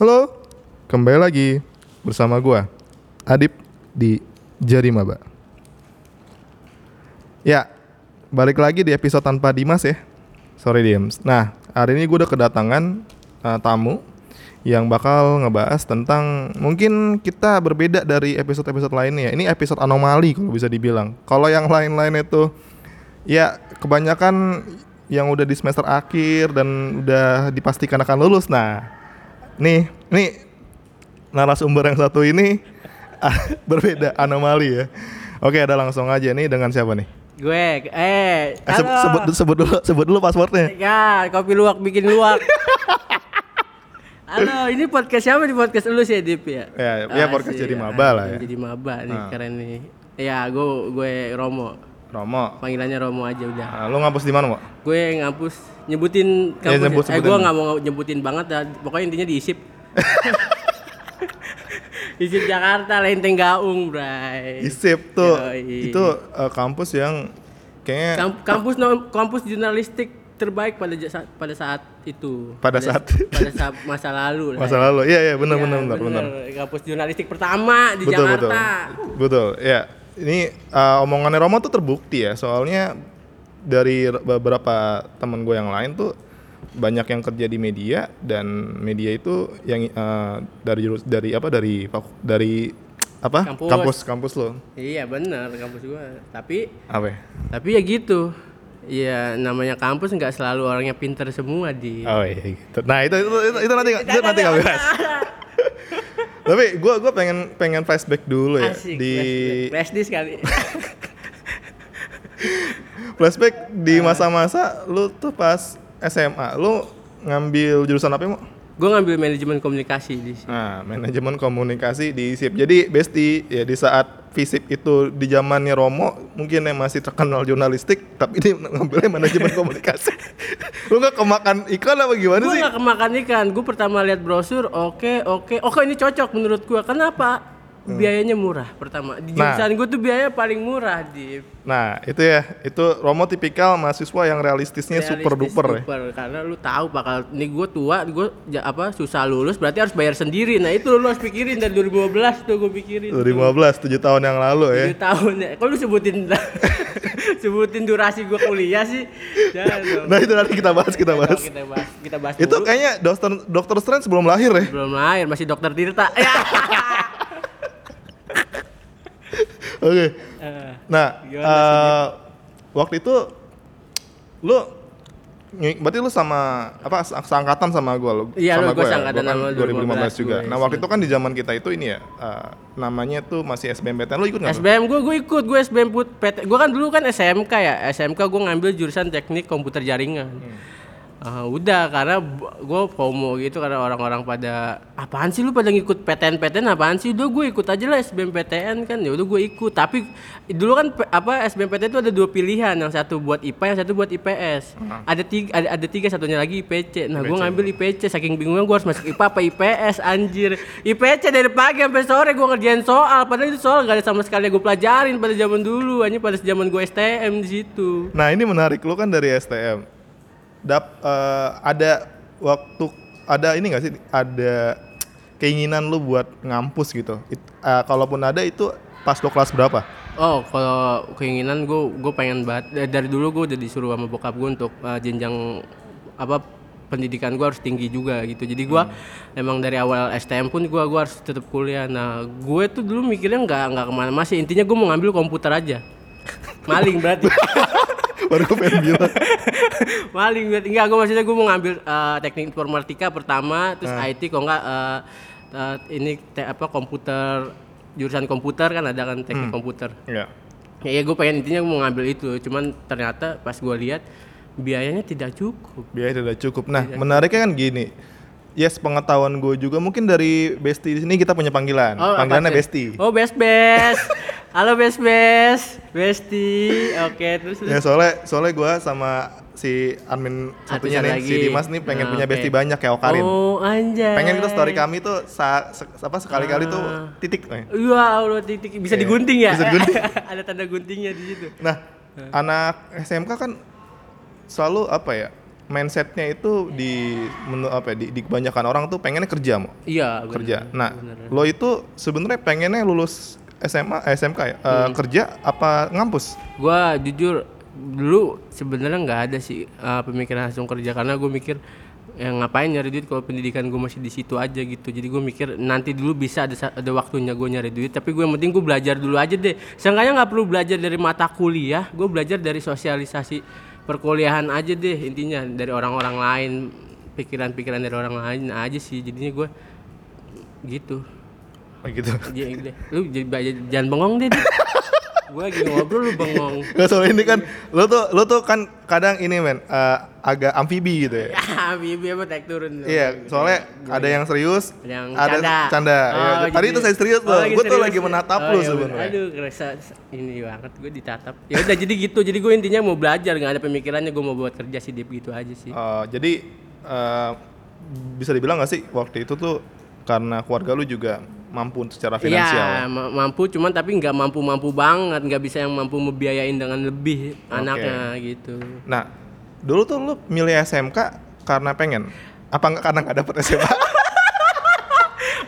Halo, kembali lagi bersama gua Adip di Jari Maba. Ya, balik lagi di episode tanpa Dimas ya. Sorry Dimas. Nah, hari ini gue udah kedatangan uh, tamu yang bakal ngebahas tentang mungkin kita berbeda dari episode-episode lainnya. Ini episode anomali kalau bisa dibilang. Kalau yang lain-lain itu ya kebanyakan yang udah di semester akhir dan udah dipastikan akan lulus. Nah, nih, nih narasumber yang satu ini berbeda anomali ya. Oke, ada langsung aja nih dengan siapa nih? Gue, eh, Eh, se- sebut, sebut dulu, sebut dulu passwordnya. Ya, kopi luwak bikin luwak. Halo, ini podcast siapa di podcast lu sih, Dip ya? Ya, ya, podcast Asik. jadi maba lah ya. Jadi maba nih, Ah. keren nih. Ya, gue gue Romo. Romo. Panggilannya Romo aja udah. Nah, lu ngampus di mana, Mo? Gue ngampus nyebutin Ya, kampus. nyebut- eh, gue nggak mau nyebutin banget ya. Pokoknya intinya di ISIP. ISIP Jakarta, Lenteng Gaung, Bray. ISIP tuh Yoi. itu eh, kampus yang kayaknya Kamp- kampus no- kampus jurnalistik terbaik pada ja- pada saat itu. Pada saat- pada saat masa lalu. lah masa ya. lalu. Iya, iya, benar Iya, benar benar benar. Kampus jurnalistik pertama di Betul, betul. Jakarta. Betul. Ya. Ini eh, omongannya Romo tuh terbukti ya. Soalnya dari beberapa temen gue yang lain tuh banyak yang kerja di media dan media itu yang eh, dari jurus dari apa dari dari apa Kampus. kampus kampus lo Iya benar kampus gua. Tapi apa ya? tapi ya gitu. Iya namanya kampus nggak selalu orangnya pinter semua di. Oh iya gitu. Nah itu itu itu, itu nanti itu nanti kami bahas. Tapi gue gue pengen pengen flashback dulu ya Asik. di flashback. Flashdisk sekali. flashback di masa-masa lu tuh pas SMA lu ngambil jurusan apa mau? gue ngambil manajemen komunikasi di sini. Nah, manajemen komunikasi di SIP. Jadi Besti ya di saat FISIP itu di zamannya Romo mungkin yang masih terkenal jurnalistik tapi dia ngambilnya manajemen komunikasi. lu nggak kemakan iklan apa gimana Gue sih? gak kemakan ikan. Gue pertama lihat brosur, oke oke, oke ini cocok menurut gue. Kenapa? Biayanya murah pertama. Di Hmm. Nah. jurusan gue tuh biaya paling murah di Nah, itu ya. Itu Romo tipikal mahasiswa yang realistisnya super realistis duper ya. super. Karena lu tahu bakal ini gue tua, gue ja- apa susah lulus, berarti harus bayar sendiri. Nah itu lu harus pikirin dari 2015 tuh gue pikirin. 2015, 7 tahun yang lalu ya. Tujuh tahun ya. Kok lu sebutin sebutin durasi gue kuliah sih? Jangan dong. Nah, itu nanti kita bahas, kita bahas. Kita bahas, kita bahas Itu dulu. kayaknya Dokter Dokter Strange sebelum lahir ya. belum lahir, masih dokter Tirta. Ya. Oke. Eh. Nah, eh, waktu itu lu berarti lu sama apa se- seangkatan sama gua lu Iya, sama lu gua gua ya? seangkatan Gua kan sama 2015 juga. 2015 Nah, waktu itu kan di zaman kita itu ini ya eh, namanya tuh masih SBMPTN lu ikut nggak? tuh? SBM gue gue ikut gue SBM put PT gue kan dulu kan SMK ya SMK gue ngambil jurusan teknik komputer jaringan Ah, udah karena gue FOMO gitu karena orang-orang pada apaan sih lu pada ngikut PTN PTN apaan sih? Udah gue ikut aja lah SBM PTN kan. Ya udah gue ikut. Tapi dulu kan apa SBM PTN itu ada dua pilihan. Yang satu buat IPA yang satu buat IPS ada tiga ada, ada tiga satunya lagi IPC nah gue ngambil IPC saking bingungnya gue harus masuk IPA apa IPS anjir. IPC dari pagi sampai sore gue ngerjain soal. Padahal itu soal gak ada sama sekali gue pelajarin pada zaman dulu. Hanya pada zaman gue STM di situ. Nah, ini menarik. Lu kan dari STM. Dap eh, ada waktu ada ini gak sih ada keinginan lu buat ngampus gitu. It- eh, kalaupun ada itu pas lu kelas berapa? Oh, kalau keinginan gue gue pengen banget eh, dari dulu gue udah disuruh sama bokap gue untuk eh, jenjang apa pendidikan gue harus tinggi juga gitu. Jadi gue emang dari awal STM pun gue gua harus tetap kuliah. Nah, gue tuh dulu mikirnya nggak nggak ke mana masih intinya gue mau ngambil komputer aja. Maling berarti. Baru gue pengen bilang. Maling enggak gue maksudnya gue mau ngambil eh, teknik informatika pertama terus IT kok enggak eh, eh, ini te- apa komputer jurusan komputer kan ada kan teknik komputer. Iya. Ya, ya gue pengen intinya mau ngambil itu, cuman ternyata pas gue lihat biayanya tidak cukup. Biaya tidak cukup. Nah, menariknya kan gini. Yes, pengetahuan gue juga mungkin dari Besti di sini kita punya panggilan. apa Panggilannya? Besti. Oh best best. Halo best best, Besti. Oke terus. terus. Ya soalnya soalnya gue sama si admin satunya satu nih lagi. si Dimas nih pengen Ah, punya oke. Besti banyak kayak Okarin. Oh anjay. Pengen itu story kami tuh sa- se- apa sekali-kali tuh titik. Wah, Allah titik bisa Iya, digunting ya? bisa digunting. Ada tanda guntingnya di situ. Nah, anak SMK kan selalu apa ya? mindsetnya itu di menurut apa ya, di, di kebanyakan orang tuh pengennya kerja mau iya bener. kerja. Nah, bener. lo itu sebenarnya pengennya lulus SMA, eh, SMK ya, eh, Hmm. kerja apa ngampus? Gua jujur dulu sebenarnya nggak ada sih uh, pemikiran langsung kerja. Karena gue mikir ya ngapain nyari duit kalau pendidikan gue masih di situ aja gitu. Jadi gue mikir nanti dulu bisa ada ada waktunya gue nyari duit. Tapi gue yang penting gue belajar dulu aja deh. Seenggaknya nggak perlu belajar dari mata kuliah gue belajar dari sosialisasi perkuliahan aja deh intinya. Dari orang-orang lain pikiran-pikiran dari orang lain aja sih. Jadinya gue gitu gitu. J- deh. lu j- jangan bengong deh, gue lagi ngobrol lu bengong Nggak soalnya ini kan lo tuh lo tuh kan kadang ini men eh, agak amfibi gitu ya. Bibi apa naik turun. Iya, soalnya ada yang serius, Ada yang ada canda. canda. Oh, Ya, Tadi gitu. itu saya serius Oh, loh. Gue tuh lagi menatap Oh, lu iya sebenarnya. Aduh, kerasa ini banget gue ditatap. Ya udah jadi gitu. Jadi gue intinya mau belajar, nggak ada pemikirannya gue mau buat kerja sih dia gitu aja sih. Eh, jadi eh, bisa dibilang gak sih waktu itu tuh karena keluarga lu juga mampu secara finansial. Iya, ma- mampu cuman tapi nggak mampu-mampu banget, nggak bisa yang mampu membiayain dengan lebih anaknya gitu. Nah, dulu tuh lu milih SMK karena pengen apa nggak karena nggak dapet SMA?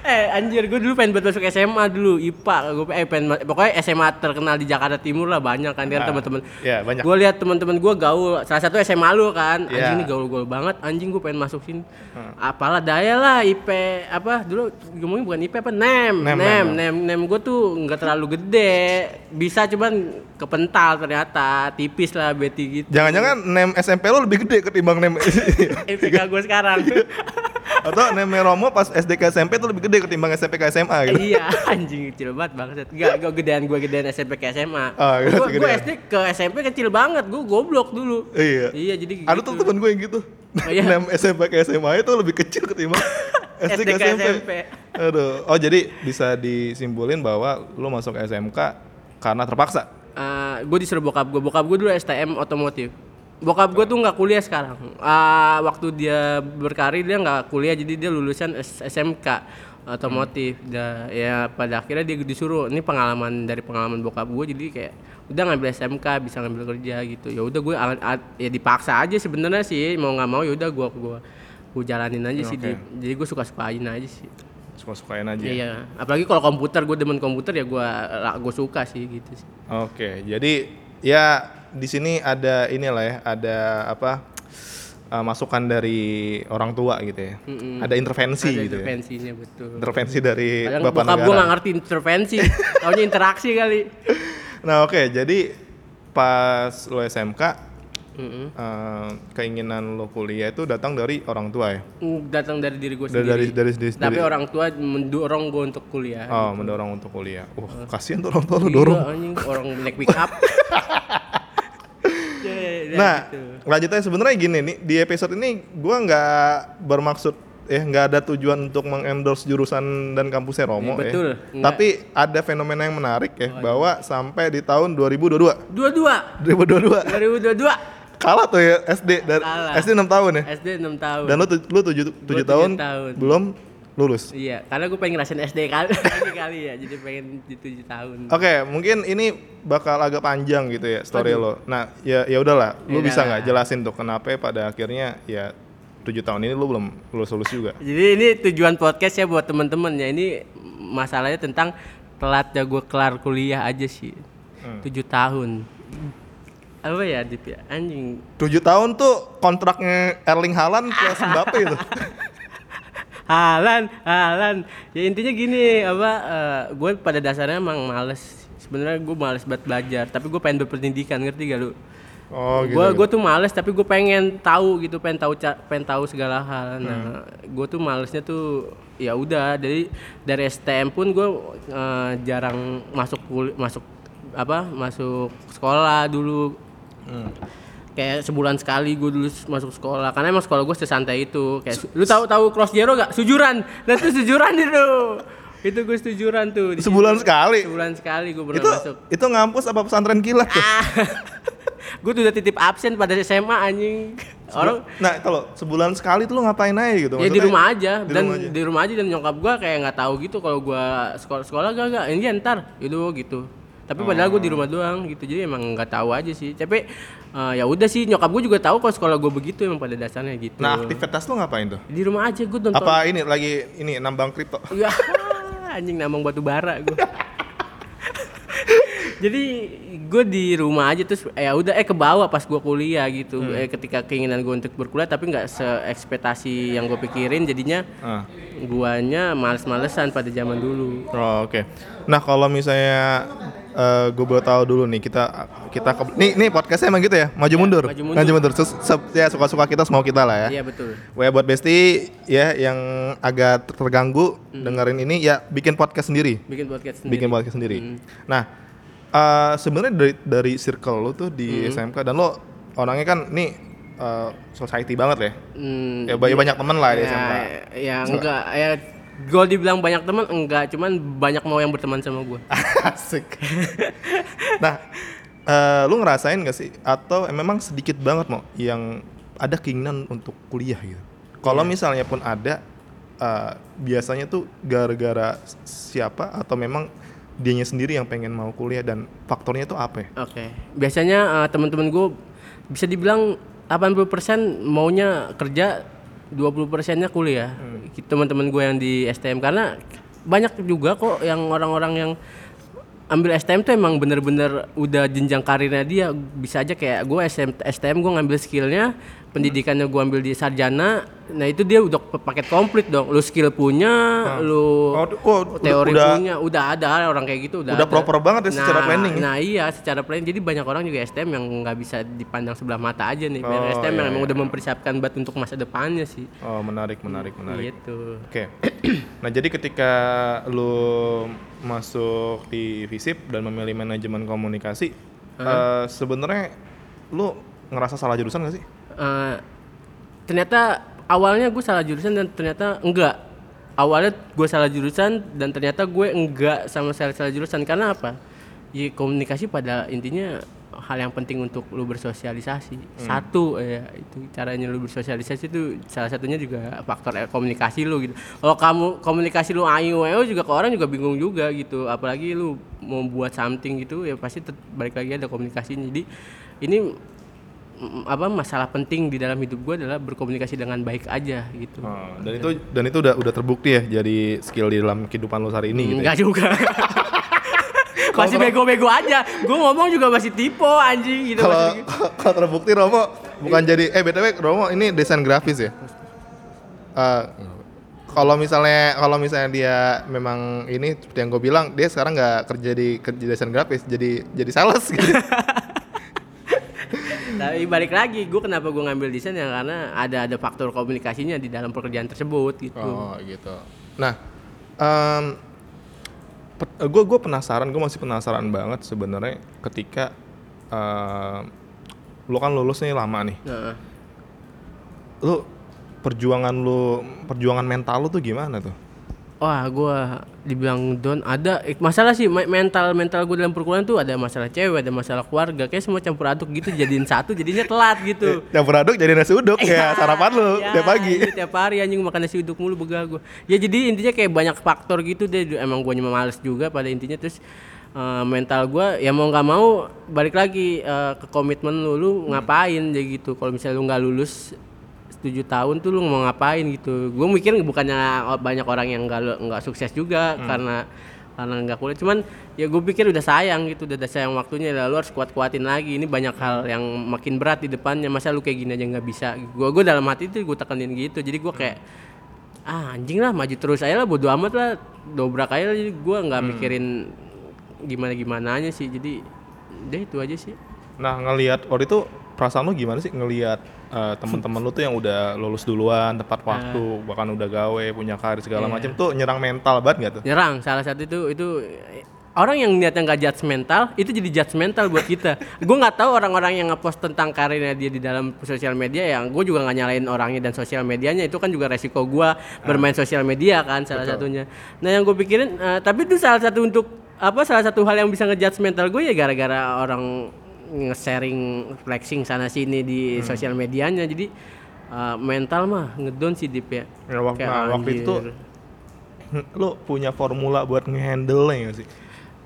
Eh anjir gue dulu pengen buat masuk SMA dulu IPA gue eh pengen pokoknya SMA terkenal di Jakarta Timur lah banyak kan kan Ah, teman-teman. iya, banyak. Gue lihat teman-teman gue gaul salah satu SMA lu kan Iya. anjing ini gaul-gaul banget anjing gue pengen masuk sini. Hmm. Apalah daya lah IP apa dulu ngomongin bukan IP apa NEM Nem, NEM nem, NEM NEM, gue tuh nggak terlalu gede bisa cuman kepental ternyata tipis lah beti gitu. Jangan-jangan nem SMP lu lebih gede ketimbang nem IPK gue sekarang. atau nem Romo pas SD ke SMP tuh lebih gede ketimbang SMP ke SMA gitu. iya anjing kecil banget banget Enggak, gue gedean gue gedean SMP ke SMA Ah, gue gue SD ke SMP kecil banget gue goblok dulu Iya. iya jadi Ada gitu. tuh temen gue yang gitu. Oh, iya? Nem SMP ke SMA itu lebih kecil ketimbang SD ke SD ke SMP. SMP. Aduh. Oh jadi bisa disimpulin bahwa lu masuk SMK karena terpaksa. gue Eh, disuruh bokap gue bokap gue dulu STM otomotif bokap gue tuh nggak kuliah sekarang Ah, waktu dia berkarir dia nggak kuliah jadi dia lulusan SMK otomotif Dah, ya pada akhirnya dia disuruh ini pengalaman dari pengalaman bokap gue jadi kayak udah ngambil SMK bisa ngambil kerja gitu ya udah gue ya dipaksa aja sebenarnya sih mau nggak mau ya udah gue gue gue jalanin aja sih Oke. Di- jadi gue suka sukain aja sih Suka-sukain aja. Iya, apalagi kalau komputer gue demen komputer ya gue gue suka sih gitu sih. Oke, jadi ya di sini ada inilah ya, ada apa uh, masukan dari orang tua gitu ya. Mm-mm. Ada intervensi Ada gitu ya. intervensinya betul. Intervensi dari Kadang Bapak bokap gue negara. nggak ngerti intervensi, taunya interaksi kali. Nah, oke, jadi pas lo SMK Mm-mm. uh, keinginan lo kuliah itu datang dari orang tua ya. Datang dari diri gue Dari- sendiri. dari- dari- Tapi dari- orang tua mendorong gue untuk kuliah. Oh, mendorong untuk kuliah. Wah, kasihan tuh orang tua lo dorong. Iya, anjing orang naik pick up. Ya, ya, ya, Nah, gitu. lanjutnya sebenarnya gini nih di episode ini gua nggak bermaksud eh nggak ada tujuan untuk mengendorse jurusan dan kampusnya Romo Iya, betul. ya. Tapi ada fenomena yang menarik ya bahwa sampai di tahun 2022 dua-dua 2022 2022 kalah tuh ya SD dari Kalah. SD 6 tahun ya. SD 6 tahun. Dan lu lu 7 7 tujuh tahun, tahun. belum lulus. Iya, karena gue pengen ngerasain SD kali lagi kali ya, jadi pengen di 7 tahun. Oke, mungkin ini bakal agak panjang gitu ya story lo. Nah, ya ya udahlah, lu bisa nggak jelasin tuh kenapa pada akhirnya ya tujuh tahun ini lu belum lulus lulus juga. Jadi ini tujuan podcast ya buat temen-temen ya. Ini masalahnya tentang telatnya gue kelar kuliah aja sih. Hmm. Tujuh tahun. Apa ya Dip ya? Anjing. Tujuh tahun tuh kontraknya Erling Haaland plus Mbappe itu. Halan, halan. Ya intinya gini, apa gue pada dasarnya emang males. Sebenarnya gue males banget belajar, tapi gue pengen berpendidikan, ngerti gak lu? Oh gitu. gue gue tuh males tapi gue pengen tahu gitu pengen tahu pengen tahu segala hal Hmm. nah gue tuh malesnya tuh ya udah dari dari STM pun gue eh, jarang masuk masuk apa masuk sekolah dulu Hmm. Kayak sebulan sekali gue dulu masuk sekolah. Karena emang sekolah gue sesantai itu. Kayak su- lu tahu tahu cross zero gak sujuran. Nah itu sujuran itu. Itu gue sujuran tuh di Sebulan situ. sekali. sebulan sekali gue pernah Itu masuk. itu ngampus apa pesantren kilat tuh? gue tuh udah titip absen pada SMA anjing. Orang Nah, kalau sebulan sekali tuh lu ngapain aja gitu? ya di Maksudnya- rumah aja. Di dan rumah aja. di rumah aja dan nyokap gua kayak nggak tahu gitu kalau gua sekolah sekolah gak gak ini ntar. Itu gitu Tapi padahal gue di rumah doang gitu. Jadi emang nggak tahu aja sih. Tapi eh, ya udah sih nyokap gue juga tahu kalau sekolah gue begitu emang pada dasarnya gitu. Nah, aktivitas lu ngapain tuh? di rumah aja gue nonton. Apa ini lagi ini nambang kripto? Ya, anjing nambang batu bara gue. Jadi gue di rumah aja terus ya udah eh ke bawah pas gue kuliah gitu. Eh ketika keinginan gue untuk berkuliah tapi nggak seekspektasi yang gue pikirin jadinya Ah. guanya males-malesan pada zaman dulu. Oh, oke. Nah, kalau misalnya eh gue boleh tahu dulu nih kita kita ke, nih nih podcastnya emang gitu ya maju mundur maju mundur. Sus- se- ya suka suka kita semau kita lah ya Iya betul. Wah buat Besti ya yang agak terganggu dengerin ini ya bikin podcast sendiri Bikin podcast sendiri. bikin podcast sendiri nah eh, sebenarnya dari dari circle lo tuh di SMK dan lo orangnya kan nih eh, society banget ya? Hmm, ya banyak banyak temen lah di ya, SMK ya enggak. Ya gue dibilang banyak teman enggak. Cuman banyak mau yang berteman sama gue Asik. nah, eh, lu ngerasain gak sih? Atau memang sedikit banget mau yang ada keinginan untuk kuliah gitu? Kalau misalnya pun ada, eh, biasanya tuh gara-gara siapa? Atau memang dianya sendiri yang pengen mau kuliah dan faktornya tuh apa ya? Oke. Biasanya eh, teman-teman gue bisa dibilang 80% maunya kerja, 20%-nya kuliah. Teman-teman gue yang di STM karena banyak juga kok yang orang-orang yang ambil STM tuh emang bener-bener udah jenjang karirnya dia bisa aja kayak gue SM, STM gue ngambil skillnya pendidikannya gue ambil di sarjana nah itu dia udah paket komplit dong lu skill punya lu Oh, oh, udah- teori udah- punya udah ada orang kayak gitu udah Udah ada. proper banget ya secara Nah, planning ya? Nah iya secara planning jadi banyak orang juga STM yang nggak bisa dipandang sebelah mata aja nih. Oh, STM yang iya, emang iya. udah mempersiapkan buat untuk masa depannya sih. Oh menarik, menarik, menarik. Gitu. Oke. Nah, jadi ketika lu masuk di FISIP dan memilih manajemen komunikasi, eh, sebenarnya lu ngerasa salah jurusan gak sih? Eh, ternyata awalnya gue salah jurusan dan ternyata enggak. Awalnya gue salah jurusan dan ternyata gue enggak sama sekali salah jurusan karena apa? Ya komunikasi pada intinya hal yang penting untuk lu bersosialisasi. Satu ya itu caranya lu bersosialisasi itu salah satunya juga faktor eh, komunikasi lu gitu. Kalau kamu komunikasi lu ayo juga ke orang juga bingung juga gitu. Apalagi lu mau buat something gitu ya pasti balik lagi ada komunikasinya. Jadi ini apa masalah penting di dalam hidup gue adalah berkomunikasi dengan baik aja gitu. Oh, dan itu dan itu udah udah terbukti ya jadi skill di dalam kehidupan lu hari ini gitu. ya? Enggak juga. masih bego-bego aja. Gue ngomong juga masih tipe anjing gitu. Kalau masih- kalau terbukti Romo bukan jadi eh btw Romo ini desain grafis ya. Eh, kalau misalnya kalau misalnya dia memang ini seperti yang gue bilang dia sekarang nggak kerja di kerja desain grafis jadi jadi sales gitu. Tapi balik lagi, gue kenapa gue ngambil desain ya karena ada ada faktor komunikasinya di dalam pekerjaan tersebut gitu. Oh gitu. Nah, gue gue penasaran, gue masih penasaran banget sebenarnya ketika em, lo kan lulus nih lama nih, Nah, lo perjuangan lo perjuangan mental lo tuh gimana tuh? Wah gue dibilang down ada eh, masalah sih me- mental mental gue dalam perkuliahan tuh ada masalah cewek, ada masalah keluarga, kayak semua campur aduk gitu jadiin satu jadinya telat gitu. Yang beraduk jadi nasi uduk ya sarapan lo Ya, tiap pagi. iya, tiap hari anjing makan nasi uduk mulu begah gua. Ya jadi intinya kayak banyak faktor gitu deh. Emang gua nyuma males juga pada intinya terus eh, mental gua ya mau nggak mau balik lagi eh, ke komitmen lu lu ngapain jadi gitu. Kalau misalnya lu nggak lulus 7 tahun tuh lu mau ngapain gitu. Gue mikir bukannya banyak orang yang nggak nggak sukses juga karena karena nggak kuliah. Cuman ya gue pikir udah sayang gitu udah sayang waktunya lalu harus kuat kuatin lagi. Ini banyak hal yang makin berat di depannya. Masa lu kayak gini aja nggak bisa? Gue gue dalam hati itu gue tekenin gitu. Jadi gue kayak ah anjing lah maju terus aja lah bodo amat lah. Dobrak aja lah. Jadi gue nggak mikirin gimana gimananya sih. Jadi deh itu aja sih. Nah ngelihat waktu itu perasaan lo gimana sih? Ngelihat eh, teman-teman lo tuh yang udah lulus duluan tepat waktu bahkan udah gawe punya karir segala Iya. macam tuh nyerang mental banget gak tuh? nyerang salah satu itu itu orang yang niatnya nggak judgmental itu jadi judgmental buat kita. Gue nggak tahu orang-orang yang ngepost tentang karirnya dia di dalam sosial media yang gue juga nggak nyalain orangnya dan sosial medianya itu kan juga resiko gue bermain sosial media kan salah satunya. Nah yang gue pikirin eh, tapi itu salah satu untuk apa salah satu hal yang bisa ngejudge mental gue ya gara-gara orang nge-sharing flexing sana sini di sosial medianya. Jadi eh, mental mah ngedon sih Dip ya. Ya, wak- Kayak nah, waktu itu lo punya formula buat ngehandle nya gak sih?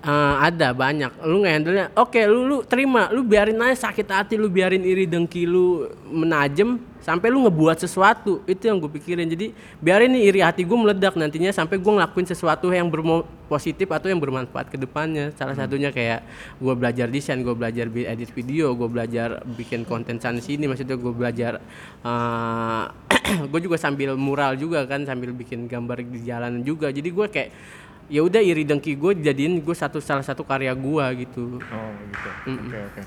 Eh, ada banyak. Lu ngehandle oke lu lu terima, lu biarin aja sakit hati, lu biarin iri dengki lu menajem sampai lu ngebuat sesuatu. Itu yang gue pikirin. Jadi biarin nih iri hati gue meledak nantinya sampai gue ngelakuin sesuatu yang bermo positif atau yang bermanfaat ke depannya. Salah satunya kayak gue belajar desain, gue belajar edit video, gue belajar bikin konten sana sini. Maksudnya gue belajar gue juga sambil mural juga kan, sambil bikin gambar di jalanan juga. Jadi gue kayak ya udah iri dengki gue jadiin gue satu salah satu karya gue gitu Oh gitu. Oke oke.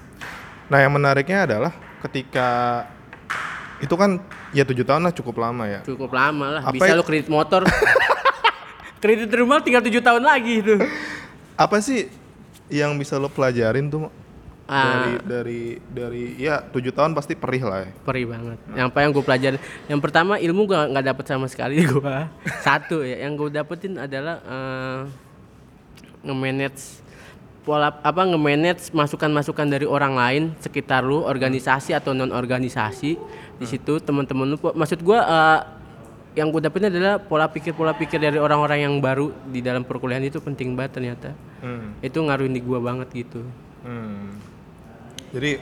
Nah yang menariknya adalah ketika itu kan ya tujuh tahun lah cukup lama ya. cukup lama lah Apa bisa ya- lo kredit motor kredit rumah tinggal tujuh tahun lagi itu Apa sih yang bisa lo pelajarin tuh? Ah. dari dari dari ya tujuh tahun pasti perih lah ya. perih banget yang apa yang gue pelajari yang pertama ilmu gue nggak dapet sama sekali gue satu ya yang gue dapetin adalah eh, nge-manage pola apa nge-manage masukan-masukan dari orang lain sekitar lu organisasi atau non organisasi di situ teman-teman lu maksud gue eh, yang gue dapetin adalah pola pikir pola pikir dari orang-orang yang baru di dalam perkuliahan itu penting banget ternyata Hmm. itu ngaruhin di gue banget gitu Hmm. Jadi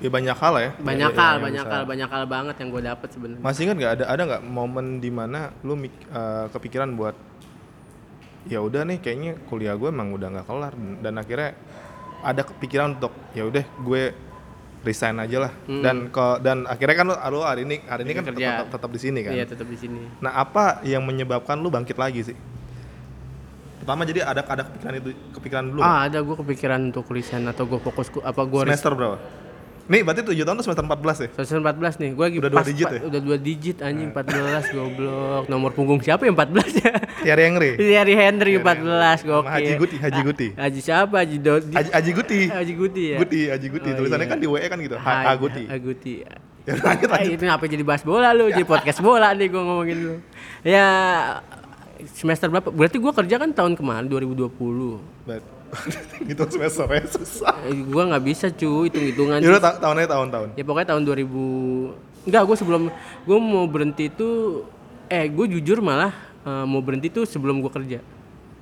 ya banyak hal ya. banyak Ya, hal yang banyak hal banyak hal banget yang gue dapet sebenarnya Masih ingat nggak ada ada nggak momen di mana lu eh, kepikiran buat ya udah nih kayaknya kuliah gue emang udah nggak kelar dan akhirnya ada kepikiran untuk ya udah gue resign aja lah dan ke dan akhirnya kan lu hari ini hari ini kan Hmm. Kerja. tetap, tetap di sini kan. iya tetap di sini Nah apa yang menyebabkan lu bangkit lagi sih? Pertama jadi ada ada kepikiran itu kepikiran dulu Ah ada gue kepikiran untuk resign atau gue fokus ku- apa gue semester berapa? Nih berarti 7 tahun tuh semester 14 ya? semester 14 nih gue lagi Udah dua pas- digit pa- ya? udah dua digit anjing 14 goblok nomor punggung siapa yang 14 ya Tiari Engri. Thierry Henry 14 gokil Haji Guti, Haji Guti. Haji siapa Haji Dodi Haji, Haji Guti. Haji Guti ya Guti, Haji Guti. Oh, Tulisannya iya. kan di WE kan gitu. Ha, Ha Guti. Ha Guti Ya lanjut Ah, lanjut. itu ngapa jadi bahas bola lu jadi podcast bola nih gue ngomongin lu ya semester berapa berarti gue kerja kan tahun kemarin 2020 Bet. gitu semesternya susah. eh, gue nggak bisa cu hitung hitungan Ya udah ta- tahunnya tahun-tahun. ya pokoknya tahun 2000 enggak gue sebelum gue mau berhenti itu eh gue jujur malah eh, mau berhenti tuh sebelum gue kerja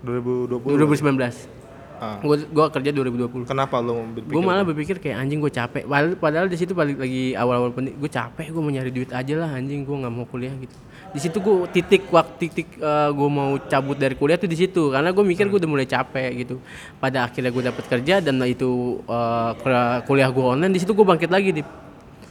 2020. 2019 Ah. gue gue kerja 2020 Kenapa lu berpikir? gue malah berpikir kayak anjing gue capek padahal, padahal di situ balik lagi awal-awal penting gue capek gue mau nyari duit aja lah anjing gue nggak mau kuliah gitu di situ gue titik waktu titik gue mau cabut dari kuliah tuh di situ. Karena gue mikir gue udah mulai capek gitu. Pada akhirnya gue dapet kerja dan itu eh, kul- kuliah gue online di situ gue bangkit lagi di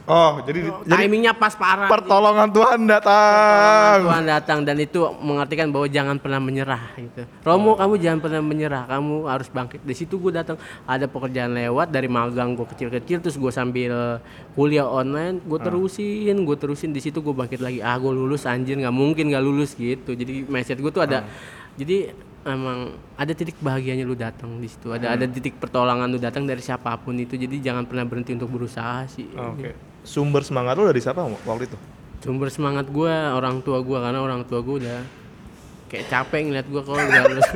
Oh, jadi jadi timingnya pas parah pertolongan Tuhan datang. Tuhan datang dan itu mengartikan bahwa jangan pernah menyerah gitu. Romo kamu jangan pernah menyerah, kamu harus bangkit. Di situ gue datang ada pekerjaan lewat dari magang gue kecil-kecil terus gue sambil kuliah online gue terusin, gue terusin di situ gue bangkit lagi. Ah gue lulus anjir nggak mungkin nggak lulus gitu. Jadi mindset gue tuh ada jadi emang ada titik bahagianya lu datang di situ. Ada ada titik pertolongan lu datang dari siapa pun itu. Jadi jangan pernah berhenti untuk berusaha sih. Oke. Sumber semangat lu dari siapa waktu itu? sumber semangat gue orang tua gue karena orang tua gue udah kayak capek ngeliat gue kalau udah lulus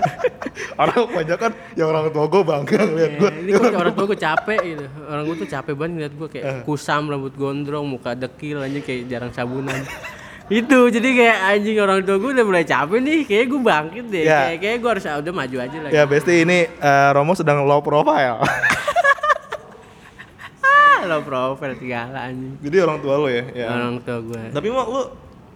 Orang kebanyakan ya orang tua gue bangga ngeliat gue. Eh, ini kok orang tua gue capek gitu orang gue tuh capek banget ngeliat gue kayak kusam rambut gondrong muka dekil aja kayak jarang sabunan itu jadi kayak anjing orang tua gue udah mulai capek nih kayak gue bangkit deh Ya. kayak kayak gue harus ah, udah maju aja lagi Ya Besti ini eh, Romo sedang low profile. lo profil segala anjing Jadi orang tua lu ya. ya. orang tua gue Tapi mau lu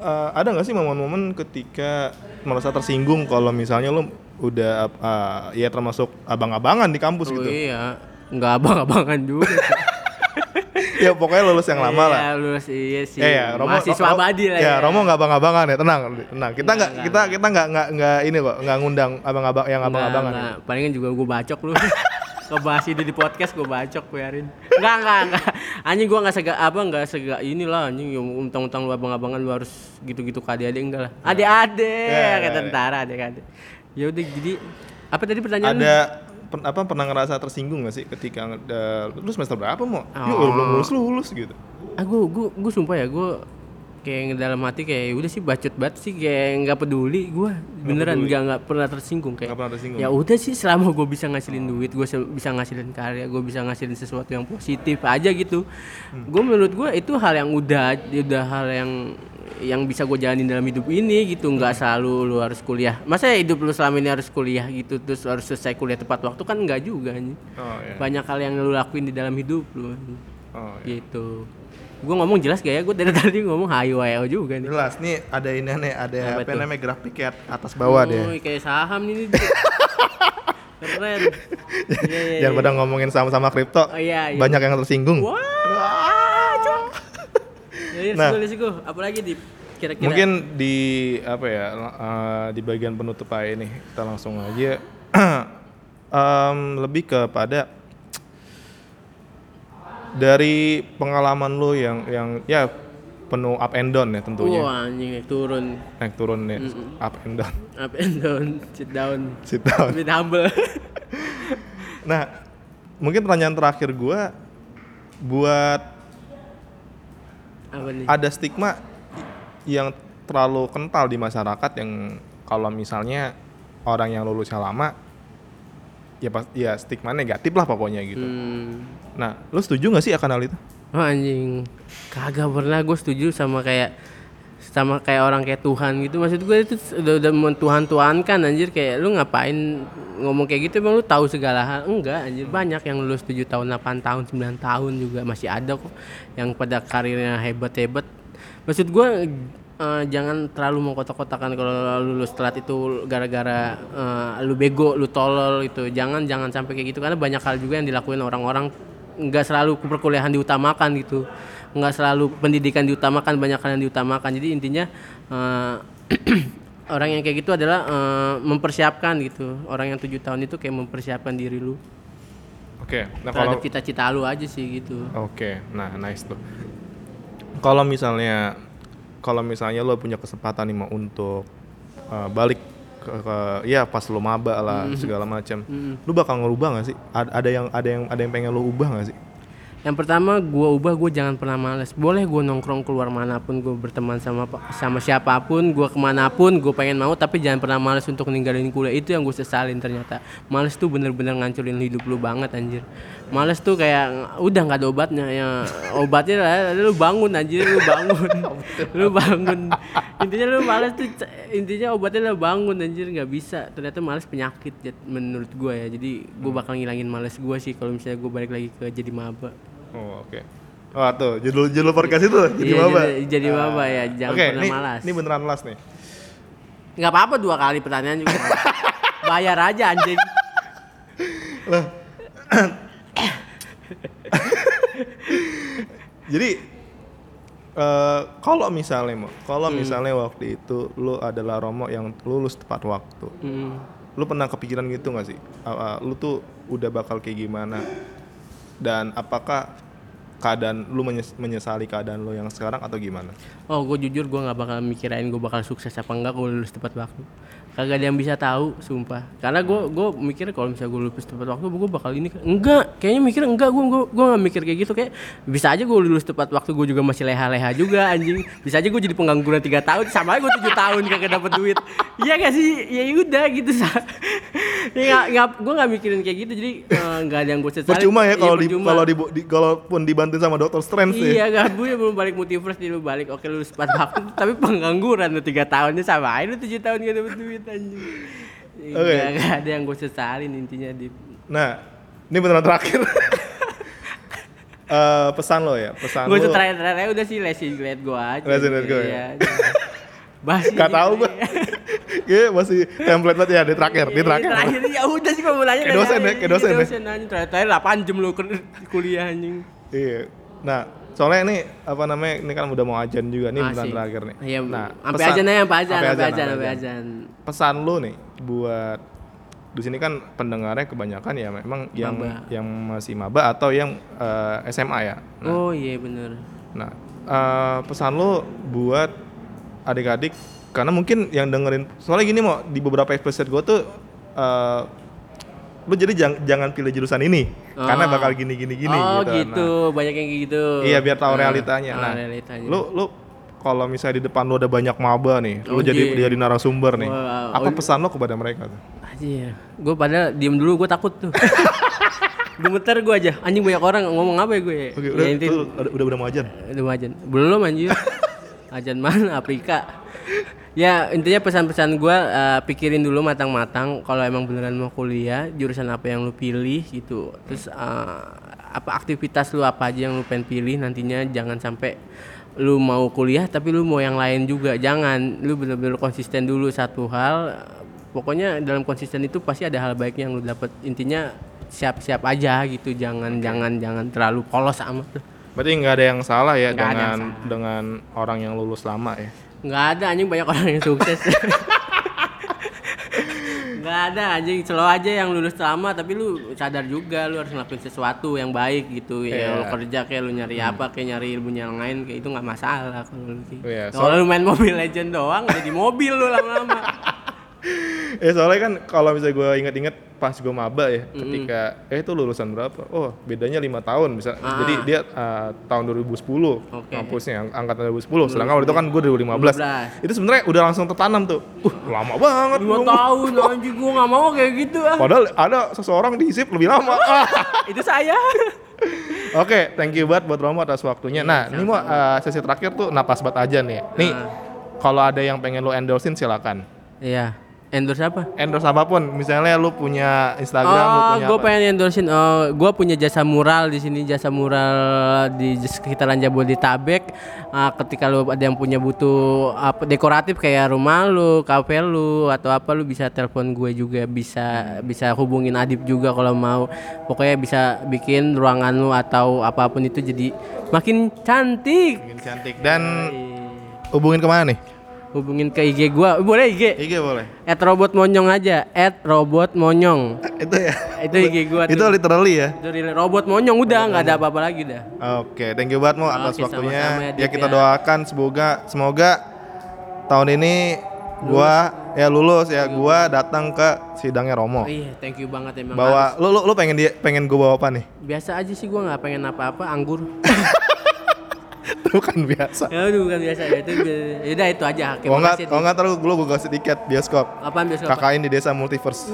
eh, ada nggak sih momen-momen ketika merasa tersinggung kalau misalnya lu udah eh, ya termasuk abang-abangan di kampus oh, gitu? iya nggak abang-abangan juga ya pokoknya lulus yang lama lah. Iya, lulus iya sih Eh ya, Romo, mahasiswa abadi lah ya. Romo nggak abang-abangan ya, tenang, tenang. Kita nggak, kita kita nggak nggak nggak ini kok, nggak ngundang abang-abang yang abang-abangan. Nggak. Palingan juga gue bacok lu. Ngebahas ini di podcast gue bacok biarin. Enggak, enggak, enggak. Anjing gue enggak sega apa enggak sega inilah anjing yang untang-untang lu abang-abangan lu harus gitu-gitu ke adik-adik enggak lah. Adik-adik Ya, ya, kayak ya. tentara adik-adik. Ya udah jadi apa tadi pertanyaan? lu? Ada pen- apa pernah ngerasa tersinggung gak sih ketika eh, lu semester berapa mau? Oh. belum lulus lulus gitu. Ah gue gue gue sumpah ya gue kayak dalam hati kayak "Ya udah sih bacot banget sih kayak nggak peduli gue beneran nggak nggak pernah tersinggung kayak Nggak pernah tersinggung. ya udah sih selama gue bisa ngasilin duit gue bisa ngasilin karya gue bisa ngasilin sesuatu yang positif aja gitu Hmm. gue menurut gue itu hal yang udah udah hal yang yang bisa gue jalanin dalam hidup ini gitu nggak selalu lu harus kuliah masa hidup lu selama ini harus kuliah gitu terus harus selesai kuliah tepat waktu kan nggak juga anjing. Oh iya. banyak hal yang lu lakuin di dalam hidup lu. Oh, iya. gitu gue ngomong jelas gak ya gue dari tadi ngomong hayo hayo juga nih Jelas nih ada ini nih ada Apa apa, namanya grafik ya atas bawah oh, deh. kayak saham ini keren Iya, iya, Jangan iya. pada ngomongin sama-sama kripto. Oh, iya, iya. Banyak yang tersinggung. wah Nah. nah. Sigo, apa lagi di kira-kira Mungkin di apa ya eh, di bagian penutup aja nih kita langsung aja Em, lebih kepada dari pengalaman lu yang yang ya penuh up and down ya tentunya. Wah anjing turun. Naik turun ya up and down. Up and down sit down. Sit down. Bit humble. Nah mungkin pertanyaan terakhir gua buat apa nih? ada stigma yang terlalu kental di masyarakat yang kalau misalnya orang yang lulusnya lama ya pas ya stigma negatif lah pokoknya gitu. hmm. Nah, lu setuju nggak sih akan hal itu? Oh, anjing. Kagak pernah gue setuju sama kayak sama kayak orang kayak Tuhan gitu. Maksud gue itu udah udah mentuhan Tuhan kan anjir. Kayak lu ngapain ngomong kayak gitu? Emang lu tahu segala hal? Enggak anjir. Banyak yang lulus 7 tahun 8 tahun 9 tahun juga masih ada kok yang pada karirnya hebat hebat maksud gue eh, jangan terlalu mengkotak-kotakan kalau lulus telat itu gara-gara eh, lu bego lu tolol itu jangan jangan sampai kayak gitu. Karena banyak hal juga yang dilakuin orang-orang. Nggak selalu perkuliahan diutamakan gitu. Nggak selalu pendidikan diutamakan banyak hal yang diutamakan. Jadi intinya eh, orang yang kayak gitu adalah eh, mempersiapkan gitu. Orang yang tujuh tahun itu kayak mempersiapkan diri lu. Oke, nah kalau terhadap cita-cita lu aja sih gitu. Oke, nah nice tuh. Kalau misalnya kalau misalnya lo punya kesempatan nih mau untuk uh, balik ke, ke- ya pas lo maba lah segala macam, lu bakal ngerubah gak sih? Ad- Ada yang ada yang ada yang pengen lo ubah gak sih? yang pertama gua ubah gue jangan pernah males. Boleh gue nongkrong keluar mana pun gue berteman sama sama siapa pun gue ke mana pun gue pengen mau tapi jangan pernah males untuk ninggalin kuliah. Itu yang gue sesalin ternyata. Males tuh bener-bener ngancurin hidup lu banget anjir males tuh kayak udah nggak ada obatnya ya obatnya lah lu bangun anjir lu bangun lu bangun intinya lu males tuh intinya obatnya lu bangun anjir nggak bisa ternyata males penyakit menurut gue ya jadi gue bakal ngilangin males gue sih kalau misalnya gue balik lagi ke jadi maba Oh, oke. Wah tuh judul judul podcast itu jadi Iya, maba. jadi- jadi maba ya, jangan Oke, pernah ini malas. ini beneran las nih. nggak apa-apa dua kali pertanyaan juga bayar aja anjing Jadi eh kalau misalnya mau, kalau Hmm. misalnya waktu itu lu adalah Romo yang lulus tepat waktu, Hmm. lu pernah kepikiran gitu gak sih? Ah, ah, lu tuh udah bakal kayak gimana? Dan apakah keadaan lu menyes- menyesali keadaan lu yang sekarang atau gimana? oh gue jujur gue nggak bakal mikirain gue bakal sukses apa enggak kalau lulus tepat waktu kagak ada yang bisa tahu sumpah. Karena gue gue mikir kalau misalnya gue lulus tepat waktu gue bakal ini enggak kayaknya mikir enggak gue gue gue nggak mikir kayak gitu. Kayak bisa aja gue lulus tepat waktu gue juga masih leha-leha juga anjing. Bisa aja gue jadi pengangguran tiga tahun sama aja gue tujuh tahun kagak dapet duit. Iya gak sih? Ya udah gitu ya nggak gue nggak mikirin kayak gitu. Jadi eh, nggak ada yang gue sesalin. Percuma ya Iya, kalau di kalau di, di kalaupun dibantuin sama Dr. Strange sih. Iya gak gue belum balik multiverse lu balik. Oke lu sempat waktu tapi pengangguran lu tiga tahunnya sama aja tujuh tahun gak dapet duit anjing. Oke. Gak, gak ada yang gue sesalin intinya di Nah, ini beneran terakhir. Eh, pesan lo ya, pesan gue lo. terakhir terakhir udah sih lesin liat gue aja. Lesin liat gue Iya. Basi. Gak tau gue. Kayaknya masih template banget ya di terakhir, di terakhir. Terakhir ya udah sih mau nanya. Kayak dosen ya, kayak dosen ya. dosen anjing terakhir terakhir 8 jam ker- kuliah anjing. Iya. Nah, soalnya ini apa namanya? Ini kan udah mau ajan juga nih bulan terakhir nih. Iya, nah, sampai pesan- aja sampai aja, sampai sampai aja, sampai ajan. aja. Pesan lu nih buat di sini kan pendengarnya kebanyakan ya memang yang Maba. yang masih maba atau yang eh, SMA ya. Nah, Oh iya bener. Nah, eh, pesan lo buat adik-adik karena mungkin yang dengerin soalnya gini mau di beberapa episode gue tuh eh lu jadi jangan jangan pilih jurusan ini karena Oh. bakal gini gini gini oh gitu. gitu, banyak yang gitu. Nah, iya biar tahu Ah, realitanya. Nah, realitanya. lu lu kalau misalnya di depan lu ada banyak maba nih, lu Oh, jadi iya. jadi narasumber nih. Wah, apa oh, pesan lo kepada mereka tuh? Aja ya. Gue pada diem dulu, gue takut tuh. Gemeter gue aja. Anjing banyak orang ngomong apa ya gue? Oke, ya, udah, inti- tuh, udah, udah udah mau ajan. Udah wajan. Belum anjir. ajan mana Afrika ya intinya pesan-pesan gua eh, pikirin dulu matang-matang. Kalau emang beneran mau kuliah jurusan apa yang lu pilih gitu. Terus eh, apa aktivitas lu apa aja yang lu pengen pilih nantinya jangan sampai lu mau kuliah tapi lu mau yang lain juga. Jangan lu bener-bener konsisten dulu satu hal. Pokoknya dalam konsisten itu pasti ada hal baiknya yang lu dapet. Intinya siap-siap aja gitu. Jangan jangan jangan terlalu polos amat. Berarti nggak ada yang salah ya yang dengan salah. dengan orang yang lulus lama ya. Nggak ada anjing banyak orang yang sukses. Nggak ada anjing selalu aja yang lulus lama tapi lu sadar juga lu harus ngelakuin sesuatu yang baik gitu. Ya Iya. lu kerja kayak lu nyari apa kayak nyari ilmu yang lain kayak itu nggak masalah kalau lu sih. Iya, kalau lu main Mobile Legend doang jadi mobil lu lama-lama Ya soalnya kan kalau misalnya gue inget-inget pas gue maba ya, ketika eh itu lulusan berapa? Oh bedanya lima tahun bisa. Ah. Jadi dia uh, tahun 2010 Oke. kampusnya ang- angkatan 2010. Sedangkan waktu itu kan gue 2015. 2015. Itu sebenarnya udah langsung tertanam tuh. Uh lama banget. dua tahun anjing gua nggak mau kayak gitu ah Padahal ada seseorang di SIP lebih lama. Ah. itu saya Oke, thank you banget buat Romo atas waktunya. Nah, ini mau uh, sesi terakhir tuh napas bat aja nih. Nih, Nah. kalau ada yang pengen lo endorsein silakan. iya endorse apa Endorse apa pun, misalnya lu punya Instagram, lu oh, punya gue pengen endorsein. Oh, gue punya jasa mural di sini, jasa mural di sekitaran Jabodetabek. Ah, ketika lu ada yang punya butuh apa dekoratif kayak rumah lu, kafe lu atau apa lu bisa telepon gue juga, bisa bisa hubungin Adip juga kalau mau. Pokoknya bisa bikin ruangan lu atau apa pun itu jadi makin cantik. Bikin cantik dan hubungin ke mana nih? Hubungin ke IG gua, boleh IG? IG boleh. At robot monyong aja, at robot monyong. itu ya. Itu IG gua itu tuh. literally ya. Itu robot monyong udah nggak ada apa-apa lagi dah. Oke, thank you banget mau atas Oke, waktunya. sama-sama ya, ya Dit, kita ya. doakan semoga semoga tahun ini gua ya lulus ya gua datang ke sidangnya Romo. Oh iya, thank you banget emang. Bawa lu, lu lu pengen dia pengen gua bawa apa nih? Biasa aja sih gua nggak pengen apa-apa, anggur. Itu kan biasa. ya udah bukan biasa ya itu. Ya udah itu aja. Kalau nggak kalau nggak terus lu gua kasih tiket bioskop. Apaan biasa? KKN di desa multiverse.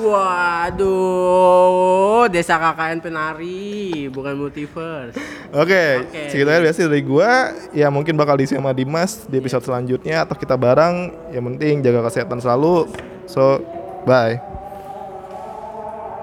Waduh, desa KKN penari, bukan multiverse. Oke, Oke. segitu aja biasa dari gua. Ya mungkin bakal diisi sama Dimas di episode selanjutnya atau kita bareng. Yang penting jaga kesehatan selalu. So, bye.